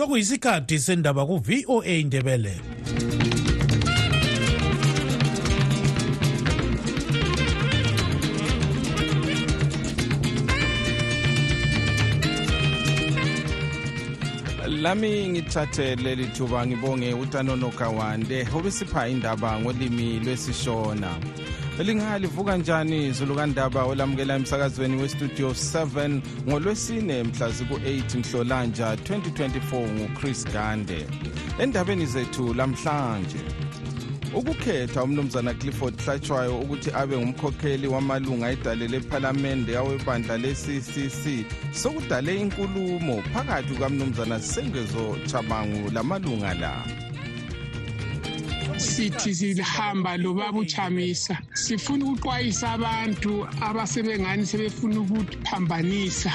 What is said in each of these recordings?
sokuyisikhathi sendaba ku-voa indebele lami ngithathe leli thuba ngibonge utanono kawande obesipha indaba ngolimi lwesishona. Lingalivuka njani? Izulu kandaba olamukela emsakazweni westudio 7 ngolwesine mhla ziku-8 mhlolanja 2024 nguchris gande. Endabeni zethu lamhlanje ukukhetha umnumzana clifford hlatshwayo ukuthi abe ngumkhokheli wamalunga edale lephalamende awebandla le-ccc sokudale inkulumo phakathi kukamnumzana sengezo chabangu lamalunga la. Sithi sihamba lobaba uchamisa sifuna ukuxwayisa abantu abasebengani sebefuna ukuphambanisa.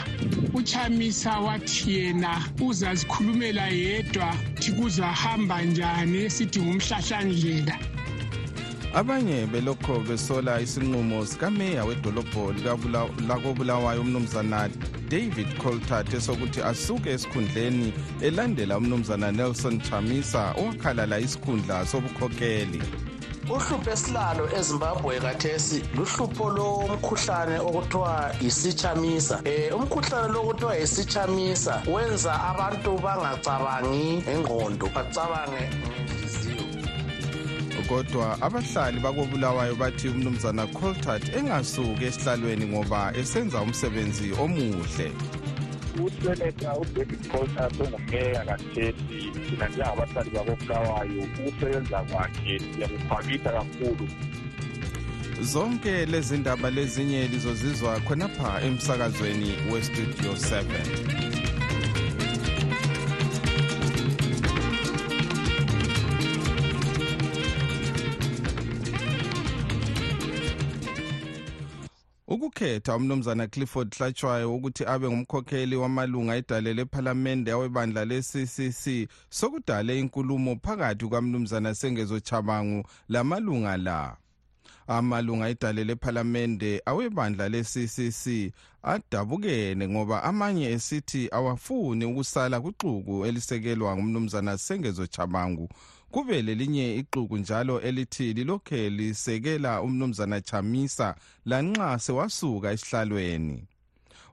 Uchamisa wathi yena uzazikhulumela yedwa thi kuzahamba njani esithi ngumhlahlandlela. Abanye belokho besola isinqumo sikameya wedolobho lakobulawayo umnumzana david coltart esokuthi asuke esikhundleni elandela umnumzana nelson chamisa owakhalala isikhundla sobukhokheli. Uhlupho esilalo ezimbabwe kathesi luhlupho lomkhuhlane okuthiwa yisichamisa. Um umkhuhlane lo okuthiwa yisichamisa wenza abantu bangacabangi ngengqondo bacabange kodwa abahlali bakobulawayo bathi umnumzana coltart engasuki esihlalweni ngoba esenza umsebenzi omuhle. Useneta udavid coltart ongumeya kathesi thina njengabahlali bakobulawayo ukusebenza kwakhe siyakukhwabitha kakhulu. Zonke lezi ndaba lezinye lizozizwa khonapha emsakazweni westudio 7 ukukhetha umnumzana clifford hlatshwayo ukuthi abe ngumkhokheli wamalunga edale lephalamende awebandla le-ccc sokudale inkulumo phakathi kukamnumzana sengezo chabangu lamalunga la. Amalunga edale lephalamende awebandla le-ccc adabukene ngoba amanye esithi awafuni ukusala kuxuku elisekelwa ngumnumzana sengezo chabangu kube lelinye ixuku njalo elithi lilokhe lisekela umnumzana chamisa lanxa sewasuka esihlalweni.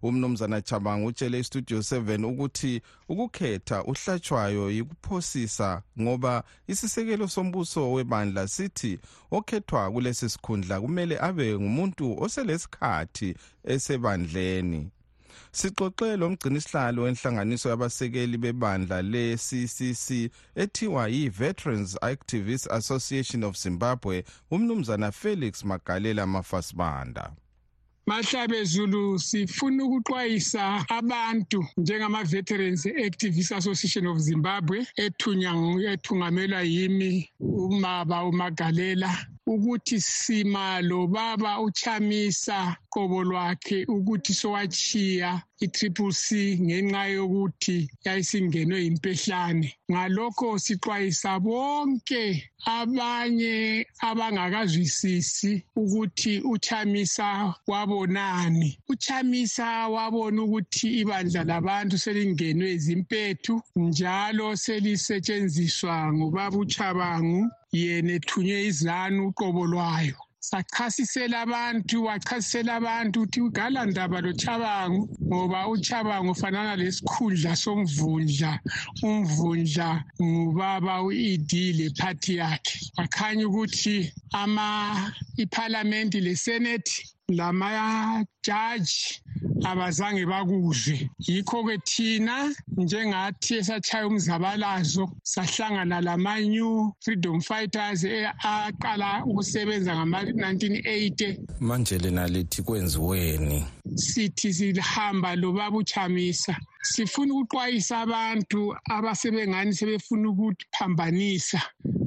Umnumzana chabanga utshele istudio 7 ukuthi ukukhetha uhlatshwayo yikuphosisa ngoba isisekelo sombuso webandla sithi okhethwa kulesi sikhundla kumele abe ngumuntu oselesikhathi esebandleni. Sixoxe lo mgcinisihlalo wenhlanganiso yabasekeli bebandla le-ccc ethiwa yi-veterans activist association of zimbabwe umnumzana felix magalela mafasibanda. Mahlabe zulu sifuna ukuxwayisa abantu njengama-veterans activist association of zimbabwe ethungamelwa yimi umaba umagalela ukuthi sima lobaba uchamisa qobo lwakhe ukuthi sowachiya i-triple c ngenxa yokuthi yayisingenwe yimpehlane. Ngalokho sixwayisa bonke abanye abangakazwisisi ukuthi uchamisa wabonani. Uchamisa wabona ukuthi ibandla labantu selingenwe zimpethu njalo selisetshenziswa ngubaba uchabangu yena ethunywe izanu uqobo lwayo. Sachasisela abantu wachasisela abantu ukuthi ugalandaba lochabangu ngoba uchabangu ufanana lesikhundla somvundla. Umvundla ngubaba u-ed lephathi yakhe. Wakhanya ukuthi ama iphalamenti lesenethi lamajaji abazange bakuzwe. Yikho-ke thina njengathi esatshaya umzabalazo sahlangana lama-new freedom fighters aqala ukusebenza ngama-1980 manje lena lithi kwenziweni? Sithi sihamba lobaba uchamisa sifuna ukuxwayisa abantu abasebengani sebefuna ukuphambanisa.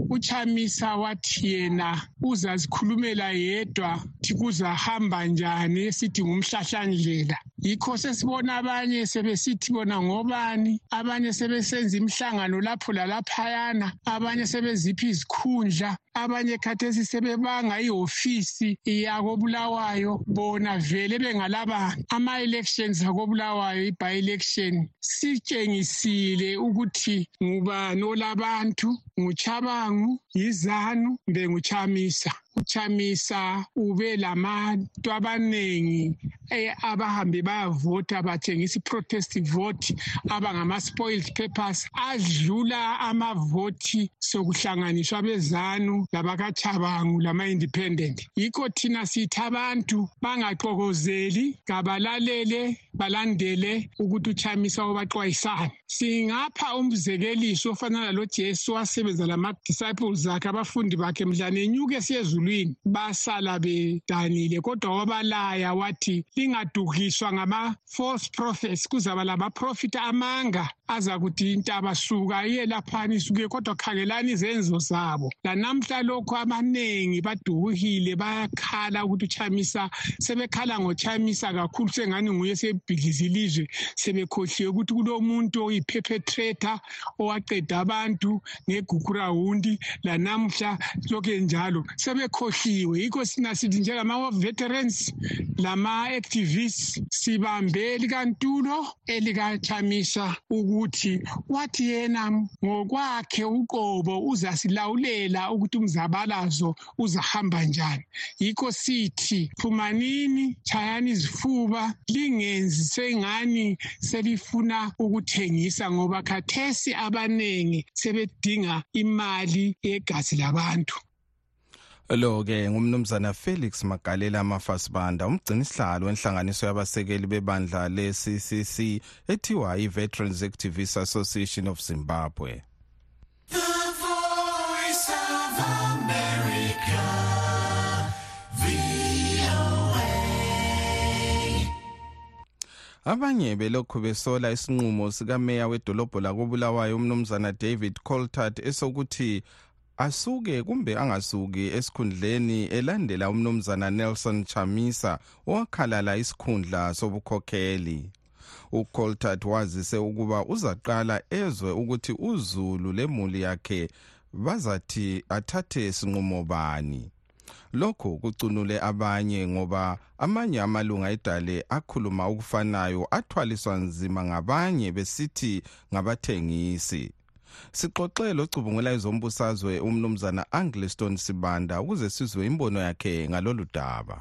Uchamisa wathi yena uzazikhulumela yedwa thi kuzahamba njani? Esithi ngumhlahlandlela. Yikho sesibona abanye sebesithi bona ngobani? Abanye sebesenza imihlangano lapho lalaphayana abanye sebezipha izikhundla abanye khathesi sebebanga ihofisi yakobulawayo bona vele bengalabani? Ama-elections akobulawayo i-by-election sitshengisile ukuthi ngubani olabantu nguchabangu yizanu mbe nguchamisa uchamisa ube labantu abaningi eh, abahambe bayavota bathengisa i-protest vote abangama-spoiled papers adlula amavoti sokuhlanganiswa bezanu labakachabangu lama-independent. Yikho thina sithi abantu bangaxokozeli kabalalele balandele ukuthi uchamisa obaxwayisana singapha umzekeliso ofana nalo jesu wasebenza lama-disciples akhe abafundi bakhe mdlane enyuke siyezulwini basala bedanile kodwa wabalaya wathi lingadukiswa ngama-false prophets kuzaba lamaprofita amanga aza kuthi intaba suka iye laphana isuke kodwa khangelani izenzo zabo. Lanamhla lokho abaningi badukukile bayakhala ukuthi uchamisa sebekhala ngochamisa kakhulu sengani nguye sebhidliza ilizwe. Sebekhohliwe ukuthi kulomuntu oyiperpetrator owaqeda abantu ngegugurawundi lanamhla lokhu njalo sebekhohliwe. Yikho sina sithi njengama-veterans lama-activists sibambe likantulo elikachamisa ukuthi wathi yena ngokwakhe uqobo uzasilawulela ukuthi umzabalazo uzahamba njani. Yikho sithi phumanini chayani izifuba lingenzi sengani selifuna ukuthengisa ngoba khathesi abaningi sebedinga imali yegazi labantu. Lo-ke ngumnumzana felix magalela amafasibanda umgcinisihlalo wenhlanganiso yabasekeli bebandla le-ccc ethiwa i-veterans activists association of zimbabwe The voice of America. Abanye belokhu besola isinqumo sikameya wedolobho lakobulawayo umnumzana david coltart esokuthi asuke kumbe angasuki esikhundleni elandela umnumzana nelson chamisa owakhalala isikhundla sobukhokheli. Ucoltart wazise ukuba uzaqala ezwe ukuthi uzulu lemuli yakhe bazathi athathe sinqumo bani. Lokhu kucunule abanye ngoba amanye amalunga edale akhuluma okufanayo athwaliswa nzima ngabanye besithi ngabathengisi. Sixoxe locubungula ezombusazwe umnumzana angliston sibanda ukuze sizwe imbono yakhe ngalolu daba.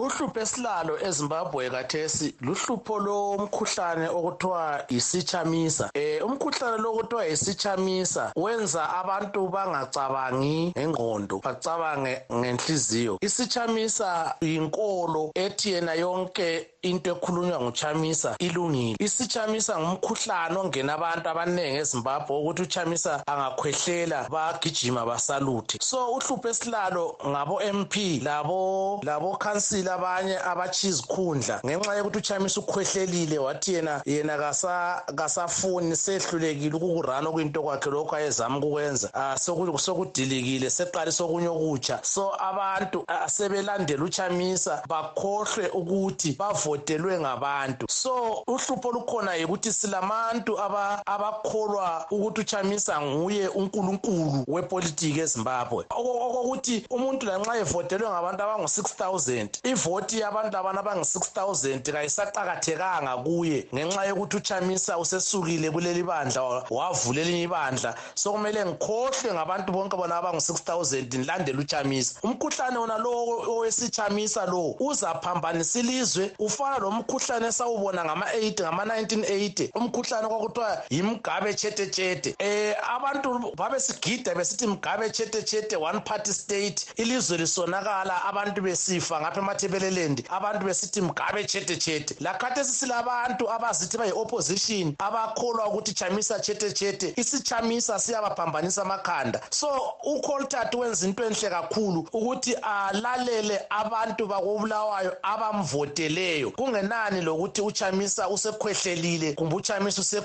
Uhlupho esilalo ezimbabwe kathesi luhlupho lomkhuhlane okuthiwa yisichamisa um umkhuhlane lo okuthiwa yisichamisa wenza abantu bangacabangi ngengqondo bacabange ngenhliziyo. Isichamisa yinkolo ethi yena yonke into ekhulunywa nguchamisa ilungile. Isichamisa ngumkhuhlane ongena abantu abaningi ezimbabwe ukuthi uchamisa angakhwehlela bagijima basaluthe. So uhlupho esilalo ngabo-mp labo labo-khansila abanye abatshiya izikhundla ngenxa yokuthi uchamisa ukhwehlelile wathi yena yena kasa- kasafuni sehlulekile ukukurana okuyinto kwakhe lokhu ayezama ukukwenza. Ah, soku- sokudilikile seqalise okunye okutsha. So abantu ah, sebelandela uchamisa bakhohlwe ukuthi bavotelwe ngabantu. So uhlupho olukhona yikuthi silabantu aba- abakholwa ukuthi uchamisa nguye unkulunkulu wepolitiki ezimbabwe. Oko- okokuthi umuntu lanxa evotelwe ngabantu abangu-6 000 ivoti yabantu labana abangu-6 000 kayisaqakathekanga kuye ngenxa yokuthi uchamisa usesukile kuleli bandla wa- wavula elinye ibandla. Sokumele ngikhohlwe ngabantu bonke bona abangu-6 000 ndilandele uchamisa. Umkhuhlane wona lo owesichamisa lo uzaphambanisa ilizwe ufana lomkhuhlane esawubona ngama-8 ngama-1980 umkhuhlane kwakuthiwa yimgabe chetechete um abantu babesigida besithi mgabe chetechete one party state. Ilizwe lisonakala abantu besifa ngapha emathebelelendi abantu besithi mgabe chetechete lakhathesi silabantu abazithi bayi-opposition abakholwa ukuthi ukuthi chamisa chete chete isichamisa siyabaphambanisa amakhanda. So ucoltat wenza into enhle kakhulu ukuthi alalele abantu bakobulawayo abamvoteleyo. Kungenani lokuthi uchamisa usekhwehlelile kumbe uchamisa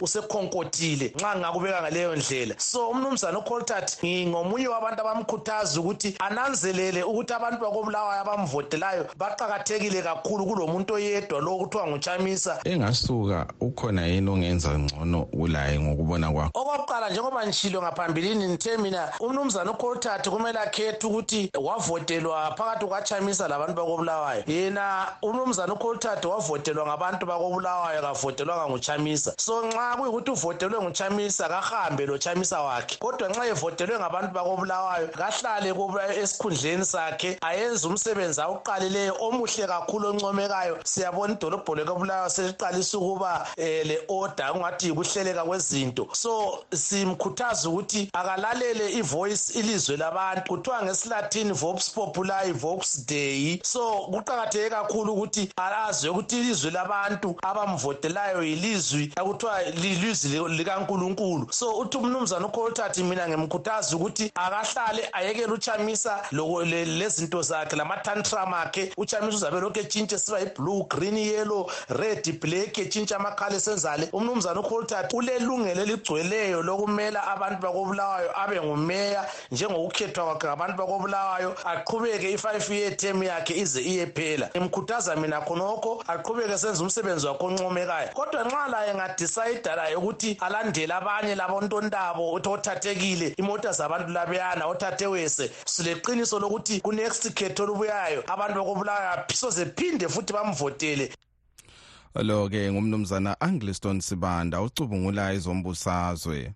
usekhonkotile nxa ngingakubeka ngaleyo ndlela? So umnumzana ucoltat ngomunye wabantu abamkhuthaza ukuthi ananzelele ukuthi abantu bakobulawayo abamvotelayo baqakathekile kakhulu kulomuntu oyedwa lo kuthiwa nguchamisa. Engasuka ukhona yini ongenza ngcono kulaye ngokubona kwakho? Okokuqala njengoba ngishilo ngaphambilini ngithe mina umnumzana ucoltat kumele akhethe ukuthi wavotelwa phakathi kukachamisa labantu bakobulawayo. Yena umnumzana ucoltat wavotelwa ngabantu bakobulawayo kavotelwanga nguchamisa. So nxa kuyikuthi uvotelwe nguchamisa kahambe lo chamisa wakhe. Kodwa nxa evotelwe ngabantu bakobulawayo kahlale esikhundleni sakhe ayenze umsebenzi awuqalileyo omuhle kakhulu oncomekayo. Siyabona idolobho lekobulawayo seliqalisa ukuba um le order kungathi yikuhleleka kwezinto. So simkhuthaza ukuthi akalalele ivoice ilizwe labantu. Kuthiwa ngesilatini vox populi vox dei. So kuqakatheke kakhulu ukuthi azwe ukuthi ilizwe labantu abamvotelayo yilizwi ekuthiwa lilizwi likankulunkulu. So uthi umnumzana ucoltat mina ngimkhuthaza ukuthi akahlale ayekele uchamisa lezinto zakhe lamatantram akhe. Uchamisa uzabe lokhu etshintshe siba yi-blue green yellow red black etshintshe amakhala esenzale. Umnumzana ucoltat ulelungelo eligcweleyo lokumela abantu bakobulawayo abe ngumeya njengokukhethwa kwakhe ngabantu bakobulawayo. Aqhubeke i-five year term yakhe ize iyephela. Imkhuthaza mina khonokho aqhubeke senze umsebenzi wakhe oncomekayo. Kodwa nxa laye ngadicayida laye ukuthi alandele abanye labontontabo uthi othathekile imota zabantu labeyana othathe wese sileqiniso lokuthi ku-next khetho olubuyayo abantu bakobulawayo soze phinde futhi bamvotele lo-ke ngumnumzana angliston sibanda ucubungula ezombusazwe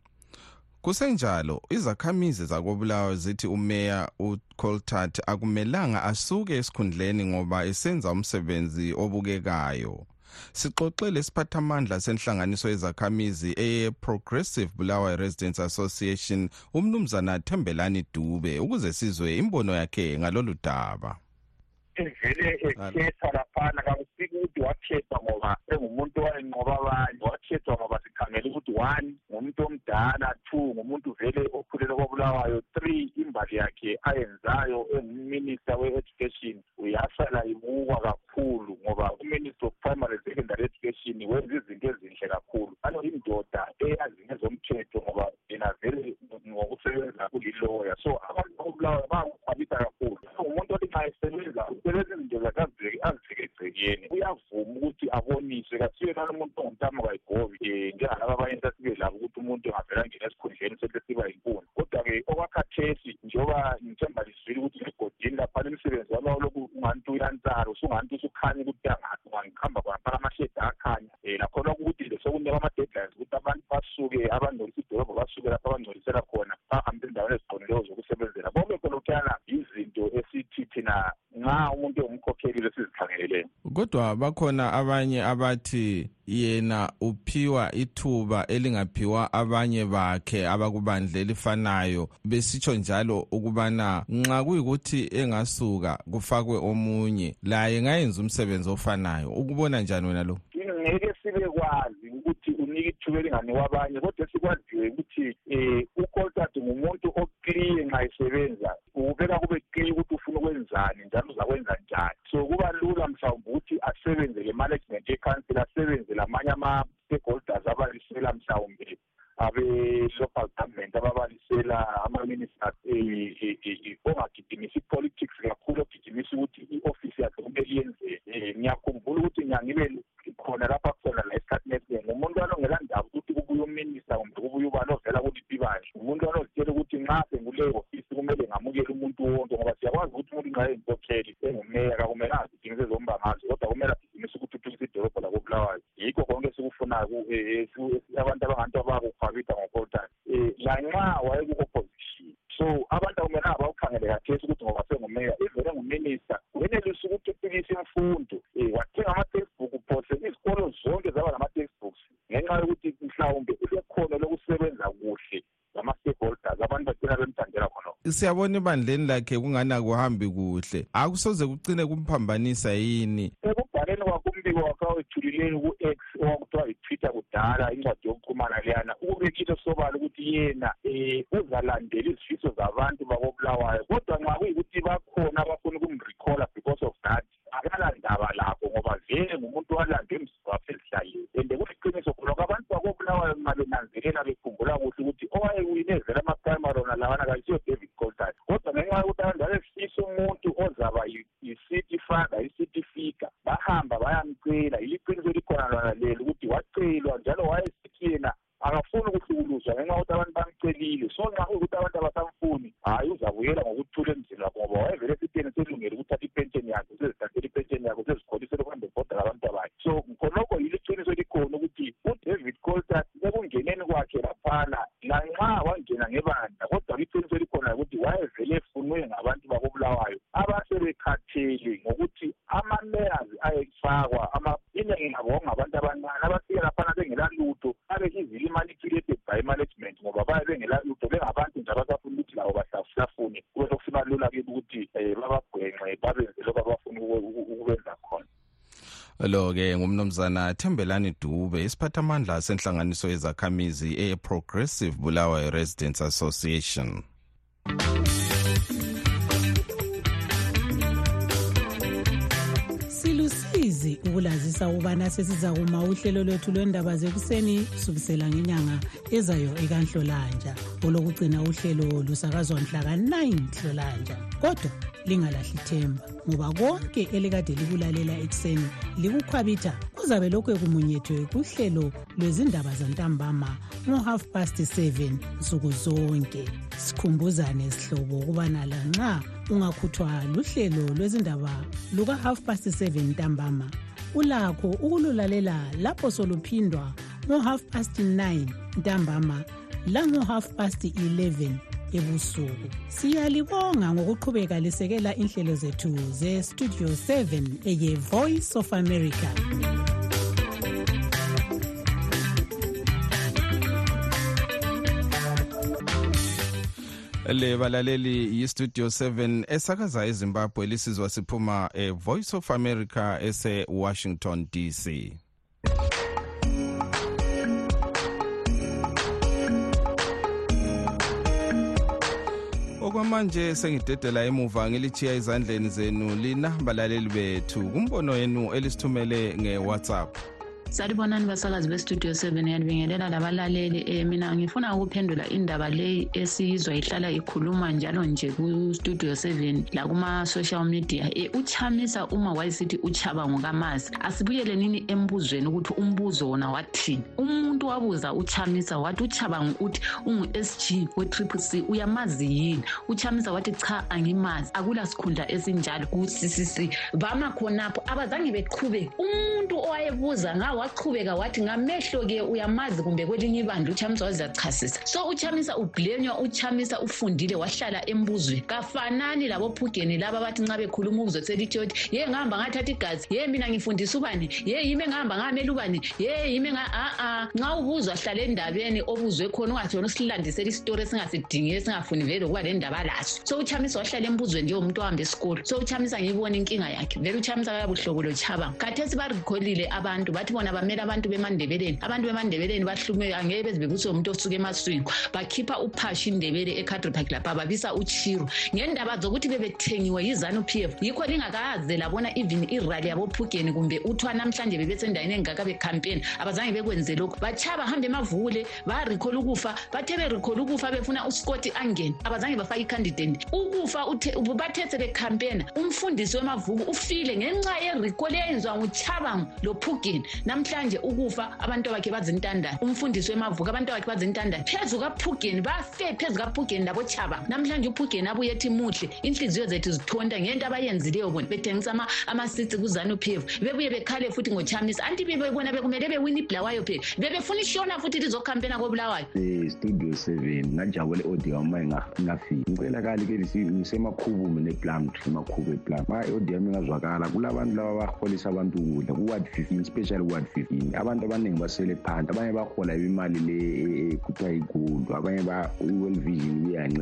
kusenjalo izakhamizi zakobulawayo zithi umeya ucoltat akumelanga asuke esikhundleni ngoba esenza umsebenzi obukekayo. Sixoxele isiphathamandla senhlanganiso yezakhamizi eye-progressive bulawayo residents association umnumzana thembelani dube ukuze sizwe imbono yakhe ngalolu daba evele ekhetha laphana kakusiki ukuthi wakhethwa ngoba engumuntu owayenqoba abanye wakhethwa ngoba sikhangele ukuthi one ngumuntu omdala two ngumuntu vele okhulele kobulawayo three imbali yakhe ayenzayo enguminister we-education. Uyasala ibukwa kakhulu ngoba uminister of primary secondary education wenza izinto ezinhle kakhulu. Alo indoda eyazi ngezomthetho ngoba yena vele ngokusebenza kuliloya. So abantu bakobulawayo bayakukhwabisa kakhulu. Umuntu othi nxa esebenza usebenza izinto zakhe azivekegcekeni uyavuma ukuthi aboniswe kasiyo nalo muntu ongumntamo kayigobi um njengalaba abanye sasibe labo ukuthi umuntu engavela ngena esikhundleni sehle siba yinkuni kodwa-ke okwakhathesi njengoba ngithemba liswile ukuthi egodini laphana imisebenzi walo lokhu unganti uyansara usunganti usukhanya ukuthi angaphi ungangikhamba khonaphana amashedi akhanya. Um nakhona ukuthi nje sokunika ama-deadlines ukuthi abantu basuke abangcolisa idolobho basuke lapho abangcolisela khona bahambe endaweni eziqondileyo zokusebenzela. Bonke kholokhuyana izinto esithi thina nxa umuntu engumkhokheli lesizikhangeleleyo kodwa bakhona abanye abathi yena uphiwa ithuba elingaphiwa abanye bakhe abakubandla elifanayo. Besitsho njalo ukubana nxa kuyikuthi engasuka kufakwe omunye laye ngayenza umsebenzi ofanayo. Ukubona njani wena lo? Ngeke sibe kwazi ukuthi unika ithuba elinganiwa abanye kodwa sikwaziwe ukuthi um ucoltat ngumuntu okliye nxa esebenza. Ubeka kube kliye ukwenzani njalo uzakwenza njani? So kuba lula mhlawumbe ukuthi asebenze le-management yecancil asebenze lamanye ama-stakeholders abalisela mhlawumbe abe-local government ababalisela ama-ministers ongagidimisi i-politics kakhulu ogidimisa ukuthi i-ofisi yakhe kumele iyenzeni um ngiyakhumbula ukuthi nyangibe khona lapha khona la esikhathini esiningi umuntu walongela ndaba ukuthi kubuye uminista kumbe kubuye ubani ovela kuliphi ibandla umuntu walozitshela ukuthi nxa senguleyo ofisi kumele ngamukele umuntu wonke ngoba siyakwazi ukuthi umuntu nxa eyinkokheli engumeya kakumelanga agijimise zombangazo kodwa kumele agijimise ukuthuthukisa idolobho lakobulawayo yikho konke esikufunayo abantu abanganto abakukhwabitha ngokoltani um lanxa wayeku-opposition so abantu akumelanga bawukhangele kathesi ukuthi ngoba sengumeya ivele nguminista wenelisa ukuthi ufikise imfundo um wathenga ama-textbook phose izikolo zonke zaba nama-textbooks ngenxa yokuthi mhlawumbe ulekhono lokusebenza kuhle lama-stakeholders bagcina bemthandela khonokho siyabona ebandleni lakhe kungani akuhambi kuhle? Akusoze kucine kumphambanisa yini? Ekubhaleni kwakhe umbiko wakhe awethulileyo ekubekeni ku-x okuthiwa yi-twitter kudala incwadi yokuxhumana leyana ukubekile sobala ukuthi yena um uzalandela izifiso zabantu bakobulawayo. Kodwa nxa kuyikuthi bakhona abafuna ukumrecalla because of that akalandaba lakho ngoba vele ngumuntu walande emzimba wakhe ezihlaleni and kuliqiniso khonokho abantu bakobulawayo nxa benanzelela bekhumbula kuhle ukuthi owayewine vele amaprimary ona lawana kayisiyo david coltart kodwa ngenxa yokuthi abantu babefisa umuntu ozaba yi-city father i-city figure bahamba bayamcela. Iliqiniso likhona lona lelo ukuthi wacelwa njalo wayesithi yena akafuni ukuhlukuluzwa ngenxa yokuthi abantu bamcelile. So nxa kuyukuthi abantu abasamfuni hhayi uzabuyela ngokuthula emzini wakhe ngoba wayevele esitheni selungele ukuthatha udavid coltart ekungeneni kwakhe laphana lanxa wangena ngebandla kodwa iqiniso likhona ukuthi wayevele efunwe ngabantu bakobulawayo abasebekhathele ngokuthi ama-layers ayefakwa iningi ngabo ngabantu abancane abafike laphana bengela lutho abe easily manipulated by management ngoba baye bengela lutho bengabantu nje abasafuna ukuthi labo bahlafune kube sokusiba lula kibo ukuthi um babagwenxe babenze lokhu abafuna ukubenza khona. Lo-ke ngumnumzana thembelani dube isiphathamandla senhlanganiso yezakhamizi e-progressive bulawayo residents association. Silusizi ukulazisa ukubana sesiza kuma uhlelo lwethu lwendaba zekuseni kusukisela ngenyanga ezayo ekanhlolanja olokugcina uhlelo lusakazwa mhla ka-9 hlolanja kodwa lingalahli themba ngoba konke elikade likulalela ekuseni likukhwabitha kuzabe lokhu ekumunyethwe kuhlelo lwezindaba zantambama ngo-half past 7 nsuku zonke. Sikhumbuzane sihlobo ukubana lanxa ungakhuthwa luhlelo lwezindaba luka-half past 7 ntambama ulakho ukululalela lapho soluphindwa ngo-half past 9 ntambama lango-half past 11 ebusuku. Siyalibonga ngokuqhubeka lisekela inhlelo zethu ze-studio 7 eye-voice of america. Le balaleli yi-studio 7 esakaza ezimbabwe lisizwa siphuma e-voice of america ese-washington dc okwamanje sengidedela emuva ngilichiya ezandleni zenu lina balaleli bethu. Kumbono yenu elisithumele nge-whatsapp. Salibonani basakazi bestudio 7 yanibingelela labalaleli. Um mina ngifuna ukuphendula indaba leyi esiyizwa ihlala ikhuluma njalo nje kustudio 7 lakuma-social media. Um uchamisa uma wayesithi uchaba ngokamazi asibuyelenini embuzweni ukuthi umbuzo wona wathini? Umuntu wabuza uchamisa wathi uchaba uthi ungu-s g we-triple c uyamazi yini? Uchamisa wathi cha angimazi akula sikhundla esinjalo ku-ccc bama khonapho abazange beqhubeke umuntu owayebuza ngawo waqhubeka wathi ngamehlo-ke uyamazi kumbe kwelinye ibandla uchamisa wazachasisa so uchamisa ublenywa uchamisa ufundile wahlala embuzweni kafanani labophugeni laba bathi nxa bekhuluma ukuzo selithi yothi ye ngihamba ngathatha igazi ye mina ngifundisa ubani ye yime ngihamba ngamela ubani ye yime a-a nxa ubuzwa hlala endabeni obuzwe khona ungathona usilandisela isitori esingasidingi esingafuni vele ukuba le ndaba laso. So uchamisa wahlala embuzweni njengomuntu ohamba esikolo. So uchamisa ngiyibona inkinga yakhe. Vele uchamisa kayabuhlobo lochabanga khathesi barikholile abantu bathi bona bamele abantu bemandebeleni. Abantu bemandebeleni bahlume angeke beze bebuswe umuntu osuka emaswingo bakhipha uphashi indebele ecountry park lapha babisa uchiro. Ngendaba zokuthi bebethengiwe yizanu p f yikho lingakaze labona even irali yabophugeni kumbe uthiwa namhlanje bebesendaweni engaka bekhampeni abazange bekwenze lokhu. Batshaya bahambe emavule barikhola ukufa bathe berikhola ukufa befuna uskoti angene. Abazange bafake icandidate. Ukufa bathethe bekhampena umfundisi wemavuku ufile ngenxa yerikoli eyenziwa nguchabango lophugeni namhlanje ukufa abantu bakhe bazintandane. Umfundisi wemavuka abantu bakhe bazintandane. Phezu kaphugeni bafe phezu kaphugeni labotshaba namhlanje uphugeni abuye ethi muhle inhliziyo zethu zithonta ngento abayenzileyo bona. Bethengisa amasitsi kuzanup bebuye bekhale futhi ngochamisa. Anti bebona bekumele bewina ibulawayo phela bebefuna ishona futhi lizokhampena kobulawayo. E, Studio seven ngajabula i-audio yami ngafika. Ngicela ke ngisemakhubume neplankt emakhubu eplankt ma i-audio yami ingazwakala. Kulabantu laba baholisa abantu ukudla ku-ward fifteen special 115 abantu abaningi basele phansi. Abanye bahola imali le ekuthiwa abanye i-well vision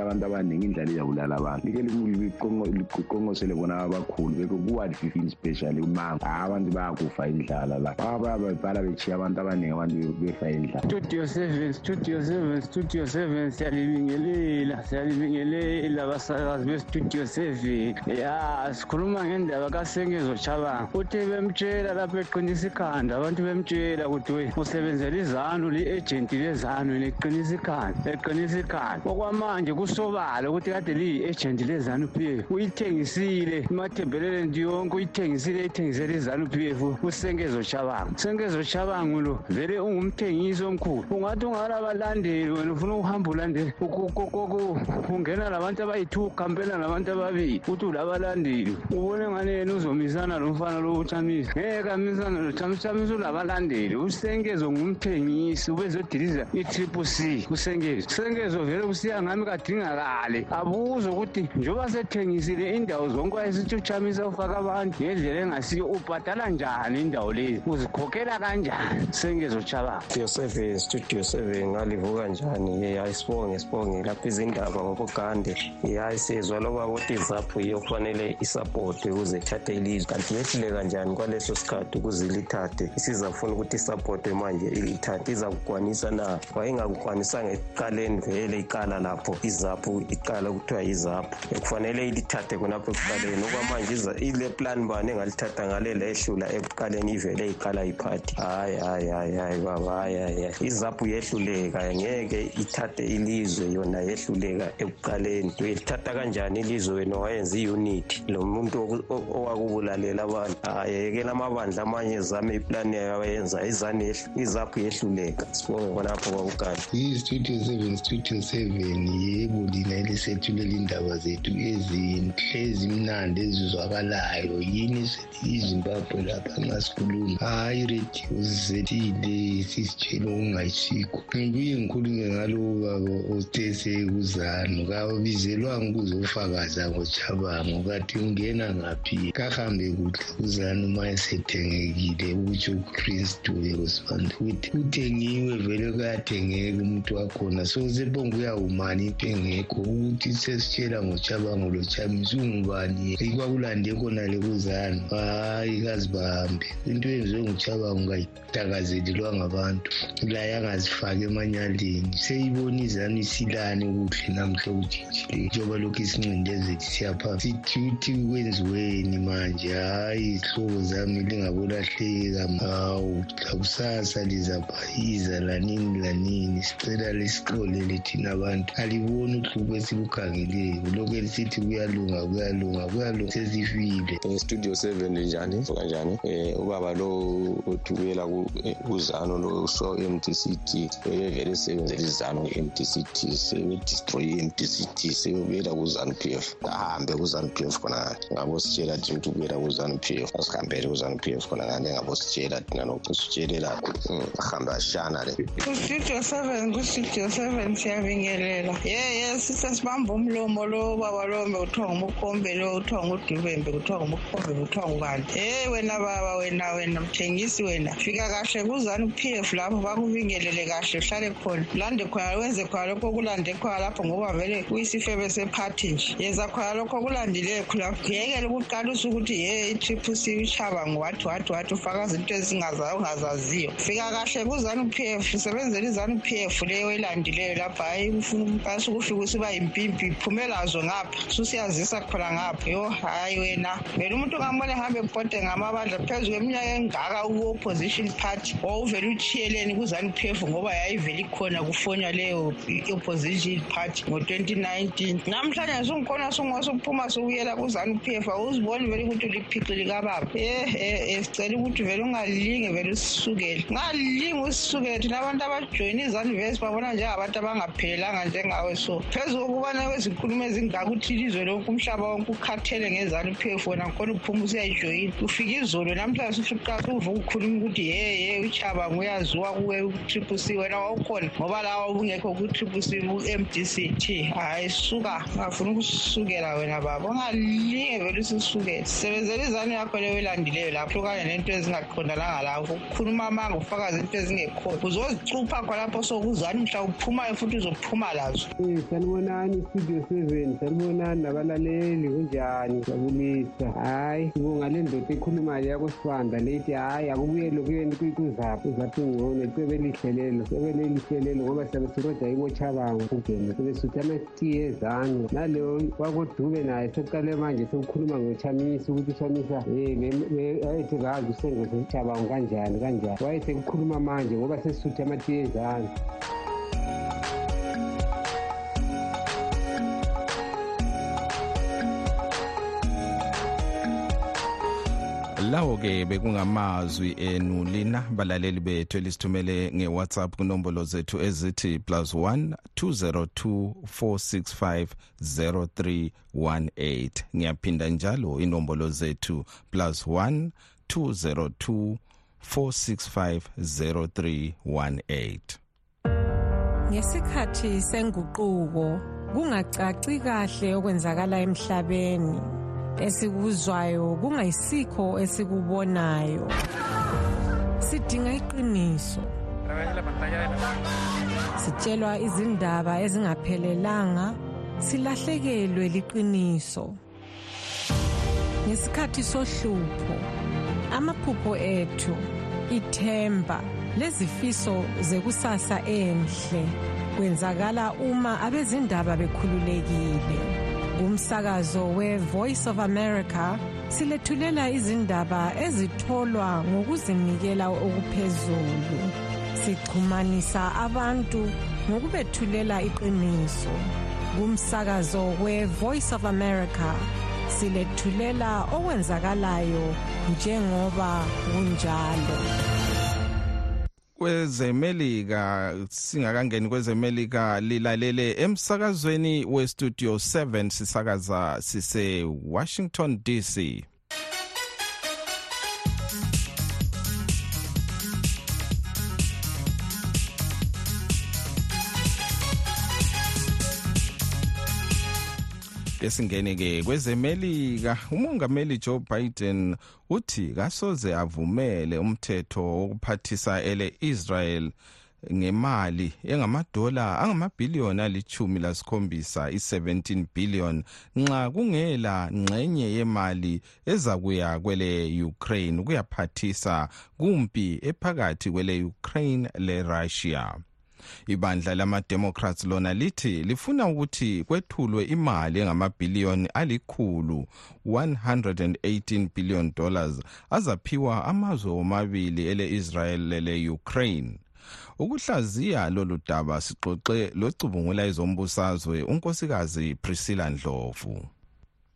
abantu abaningi abantu. Like bona abakhulu beke ku-one fifteen umango. Abantu bayakufa indlala la. Bababebhala bechiya abantu abaningi abantu befa indlala. Studio seven studio seven studio seven siyalibingelela siyalibingelela basakazi seven. Ya sikhuluma ngendaba kasengezochabanga uthe bemtshela lapho eqinisa ikhanda. Abantu bemtshela ukuthi we usebenzela izanu li-ejenti lezanu liqinisa ikhanda eqinisa ikhanda. Okwamanje kusobala ukuthi kade liyi-ejenti lezanu p f uyithengisile imathembelelenti yonke uyithengisile ithengisele izanu p f usengezo chabanga usengezo chabanga lo vele ungumthengisi omkhulu. Ungathi ungalabalandeli wena ufuna ukuhamba ulandela ungena labantu abayi-two ukhambela nabantu ababili. Uthi ulabalandeli ubone ngani yena uzomisana lomfana lo uchamisa ngeke amisana lochamisa uchamisa unabalandeli usengezo ngumthengisi ubezodiliza i-triple c usengezo usengezo vele usiya ngami kadingakale abuze ukuthi njengoba sethengisile indawo zonke wayesithi uchamisa ufaka abantu ngendlela engasiyo ubhadala njani indawo leyo uzikhokhela kanjani? Sengezo chabanga studio seven studio seven ngalivuka njani? Hayi sibonge sibonge. Lapha izindaba ngobugande. Hayi sizwa loba ukuthi izaphu yiyo kufanele isapotwe ukuze ithathe ilizwe. Kanti yehluleka njani kwaleso sikhathi ukuze lithathe isizafuna ukuthi isapote manje ithathe izakugwanisa na? Wayengakukwanisanga ekuqaleni vele iqala lapho izaphu iqala kuthiwa yizaphu kufanele ilithathe khonapho ekuqaleni. Okwamanje ile plan bani engalithatha ngale lehlula ekuqaleni ivele iqala iphathi? Hayi hayi hayi hayi baba hayi hayi izaphu yehluleka ngeke ithathe ilizwe yona yehluleka ekuqaleni. Uyelithatha kanjani ilizwe wena wayenza i-unity lo muntu owakubulalela abantu. Ayekela yekela amabandla amanye zame iplani yayo abayenza izani izaphu yehluleka. Sibonge khonapho kwakugani iyi-studio seven studio seven yebo lina elisethulela indaba zethu ezinhle ezimnandi ezizwakalayo. Yini izimbabwe lapha nxa sikhuluma? Hhayi iredio zisethile sisitshela okungayisikho. Ngibuye ngikhulume ngalowo baba othe sekuzano kabizelwanga ukuzofakaza ngochabango kathi ungena ngaphi kahambe kuhle kuzano uma esethengekile ukutsho ukristu yosibanda ukuthi uthengiwe vele kuyathengeka umuntu wakhona. So sebonge uyawumani into engekho ukuthi sesitshela ngochabango lochamisa ungubani ikwakulande khonale kuzano hhayi kazibahambe into yenziwe nguchabango ungayitakazelelwa ngabantu la yangazifaki emanyaleni. Seyibona izanu isilane kuhle namhla okujinjileyo njengoba lokhu isincindezeli siyapha sithi kwenziweni manje hhayi izihlobo zami lingabolahleka hawu lakusasa lizabhayiza lanini lanini sicela lisixolele thina abantu aliboni uhlupho esibukhangeleyo lokhu elisithi kuyalunga kuyalunga kuyalunga sesifile. Studio seven njani? Vuka njani? Um ubaba lo othukela kuzano lo so i-mdct vele sebenzela izano i-mdct sebedestroy i-mdct sebebuyela kuzanu p f. Ahambe kuzanu p f khona ngabo sitshela thina ukuthi ubuyela kuzanu p f asihambele kuzanu p f khona ngane ngabo sitshela thina nokusitshelela ahambe ashana le. Seven kustudio seven siyabingelela yeye sisesibamba umlomo lo baba lo kuthiwa ngumukombe lo kuthiwa ngudubembe kuthiwa ngumukombe kuthiwa ngubani hey eh, wena baba wena wena mthengisi wena fika kahle kuzanu p f lapho bakubingelele kahle uhlale khona. Lande khona wenze khona lokho kulande khona lapho ngoba vele kuyisifebe sephathi nje. Yenza khona lokho kulandileyo khulapho yekele ukuqalisa ukuthi ye i-triple c uchaba ngowathi wathi wathi ufakaza into ezingazayo ongazaziyo fika kahle p f izanu p f leyo elandileyo lapho hayi ufuna ukufika usiba yimpimpi phumelazo ngapha. Susiyazisa khona ngapha. Yo hayi wena. Vele umuntu ebhode ngamabandla phezu kweminyaka engaka ku-opposition party wawuvele p f ngoba yayivele ikhona kufonywa leyo i-opposition party ngo-2019 namhlanje sungikhona sungasuphuma sokuyela kuzanu p f awuziboni vele ukuthi uliphici likababa sicela ukuthi vele ungalinge vele usisukele. Ungalinge usisukele thina abantu abajoyina izanivesi babona njengabantu abangaphelelanga njengawe. So phezu kokubana kwezinkulumo ezingaka ukuthi ilizwe lonke umhlaba wonke ukhathele ngezanu p f wena khona uphuma usiyayijoyina. Ufika izolo namhlanje susuqa suvuka ukhuluma ukuthi yeye uchaba nguyaziwa kuwe u-triple c. Wena wawukhona ngoba lawa ubungekho ku-triple c ku-m d c. T hhayi suka. Ungafuna ukusukela wena baba. Ungalinge vele usisukele. Sebenzela izanu yakho leyo elandileyo lapho kanye nento ezinga ezingaqondalanga lakho ukukhuluma amanga ufakazi into ezingekhona. Uzozicupha khonapho sokuzani mhla uphumayo futhi uzophuma lazo. Eh, sanibonani studio seven sanibonani nabalaleli kunjani? Jabulisa hayi sibonga le ndoda ekhulumayo yakosibanda lethi hayi akubuyele kuyeni uzapho ngcono icebe elihle lelo icebe lelihle lelo ngoba siyabe siroda ibochabango ugene sibe suthi amatiye ezango naleyo wakodube naye soqale manje sokukhuluma ngochamisa ukuthi uchamisa um ayethi kazi usengo sechabango kanjani kanjani wayesekukhuluma manje ngoba sesisuthe amatiye ezango lawo ke bekungamazwi enu lina balaleli bethu elisithumele ngewhatsapp kunombolo zethu ezithi plus 1 202 465 0318 ngiyaphinda njalo inombolo zethu plus 1 202 465 0318 ngesikhathi senguquko kungacaci kahle okwenzakala emhlabeni. Esikuzwayo kungayisikho esikubonayo. Sidinga iqiniso. Sitshelwa izindaba ezingaphelelanga silahlekelwe liqiniso. Ngesikhathi sohlupho amaphupho ethu ithemba lezifiso zekusasa enhle kwenzakala uma abezindaba bekhululekile. Kumsakazo we-voice of america silethulela izindaba ezitholwa ngokuzinikela okuphezulu. Sixhumanisa abantu ngokubethulela iqiniso. Kumsakazo we-voice of america silethulela okwenzakalayo njengoba kunjalo. Kwezemelika singakangeni kwezemelika lilalele emsakazweni westudio 7 sisakaza sise Washington DC esingene-ke kwezemelika umongameli joe biden uthi kasoze avumele umthetho wokuphathisa ele-israel ngemali engamadola angamabhiliyoni alithumi lasikhombisa i-17 billion nxa kungela ngxenye yemali ezakuya kwele ukraine ukuyaphathisa kumpi ephakathi kwele ukraine le-russia ibandla lamademocrats lona lithi lifuna ukuthi kwethulwe imali engamabhiliyoni alikhulu 118 billion dollars azaphiwa amazwe womabili ele-israel lele-ukraine ukuhlaziya lolu daba sixoxe locubungula ezombusazwe unkosikazi priscilla ndlovu.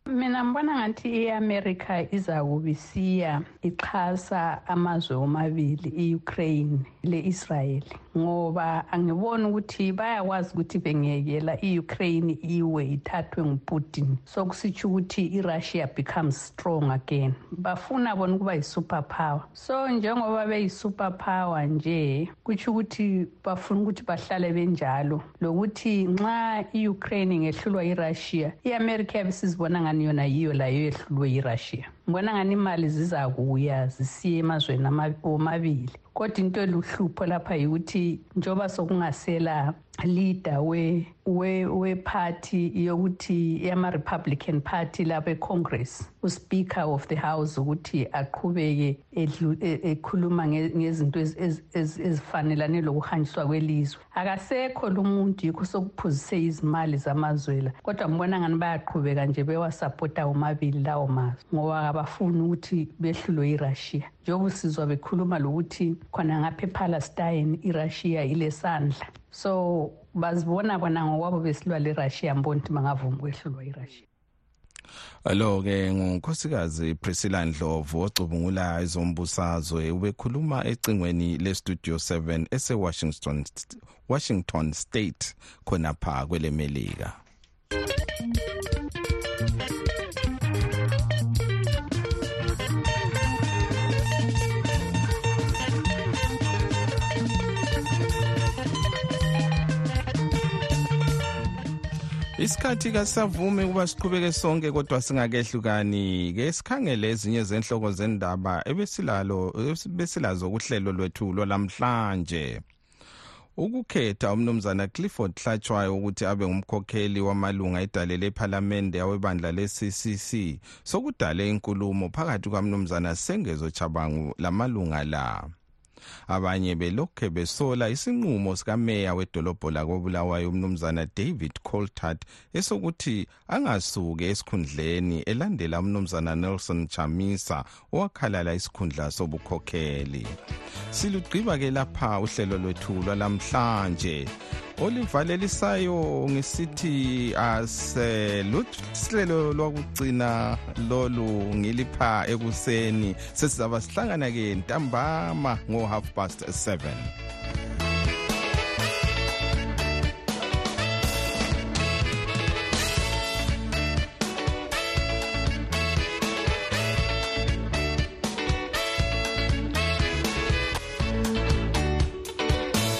Mina ngibona ngathi i-amerika iza kubisiya ixhasa amazwe omabili i-ukraine le-israel. Ngoba angiboni ukuthi bayakwazi ukuthi bengekela i-ukraine iwe ithathwe nguputin. So kusitsho ukuthi i-russia becomes strong again. Bafuna bona ukuba yi-super power so njengoba beyi-super power nje kutsho ukuthi bafuna ukuthi bahlale benjalo. Lokuthi nxa i-ukraine ngehlulwa i-russia i-amerika yabe sizibona ngani yona yiyo layo yehlulwe yi-russia ngibona ngani imali zizakuya zisiye emazweni omabili kodwa into eluhlupho lapha yikuthi njengoba sokungasela leader we we wephathi yokuthi yama-republican party lapha econgress uspeaker of the house ukuthi aqhubeke ekhuluma ngezinto ezifanelane lokuhanjiswa kwelizwe. Akasekho lo muntu yikho sokuphuzise izimali zamazwela kodwa ngibona ngani bayaqhubeka nje bewasapota womabili lawo mazwe ngoba abafuni ukuthi behlulwe irussia. Njengoba usizwa bekhuluma lokuthi khona ngapha epalestine irussia ilesandla. So bazibona bona ngokwabo besilwa le-russia mbona ukuthi bangavumi ukwehlulwa irussia. Lo-ke ngunkosikazi priscilla ndlovu ocubungula ezombusazwe ubekhuluma ecingweni lestudio 7 ese-washington washington state khonapha kwelemelika isikhathi kasavumi ukuba siqhubeke sonke kodwa singakehlukani. Ke sikhangele ezinye zenhloko zendaba ebesilalo besilazo kuhlelo lwethu lwalamhlanje ukukhetha umnumzana clifford hlatshwayo ukuthi abe ngumkhokheli wamalunga edale lephalamende awebandla le-ccc sokudale inkulumo phakathi kwamnumzana sengezo chabangu lamalunga la. Abanye belokhe besola isinqumo sikameya wedolobho lakobulawayo umnumzana david coltart esokuthi angasuke esikhundleni elandela umnumzana nelson chamisa owakhalala isikhundla sobukhokheli. Silugqiba-ke lapha uhlelo lwethu lwalamhlanje olivalelisayo ngisithi aseluhlelo lwakugcina lolu ngilipha ekuseni. Sesizaba sihlangana-ke ntambama ngo-half past 7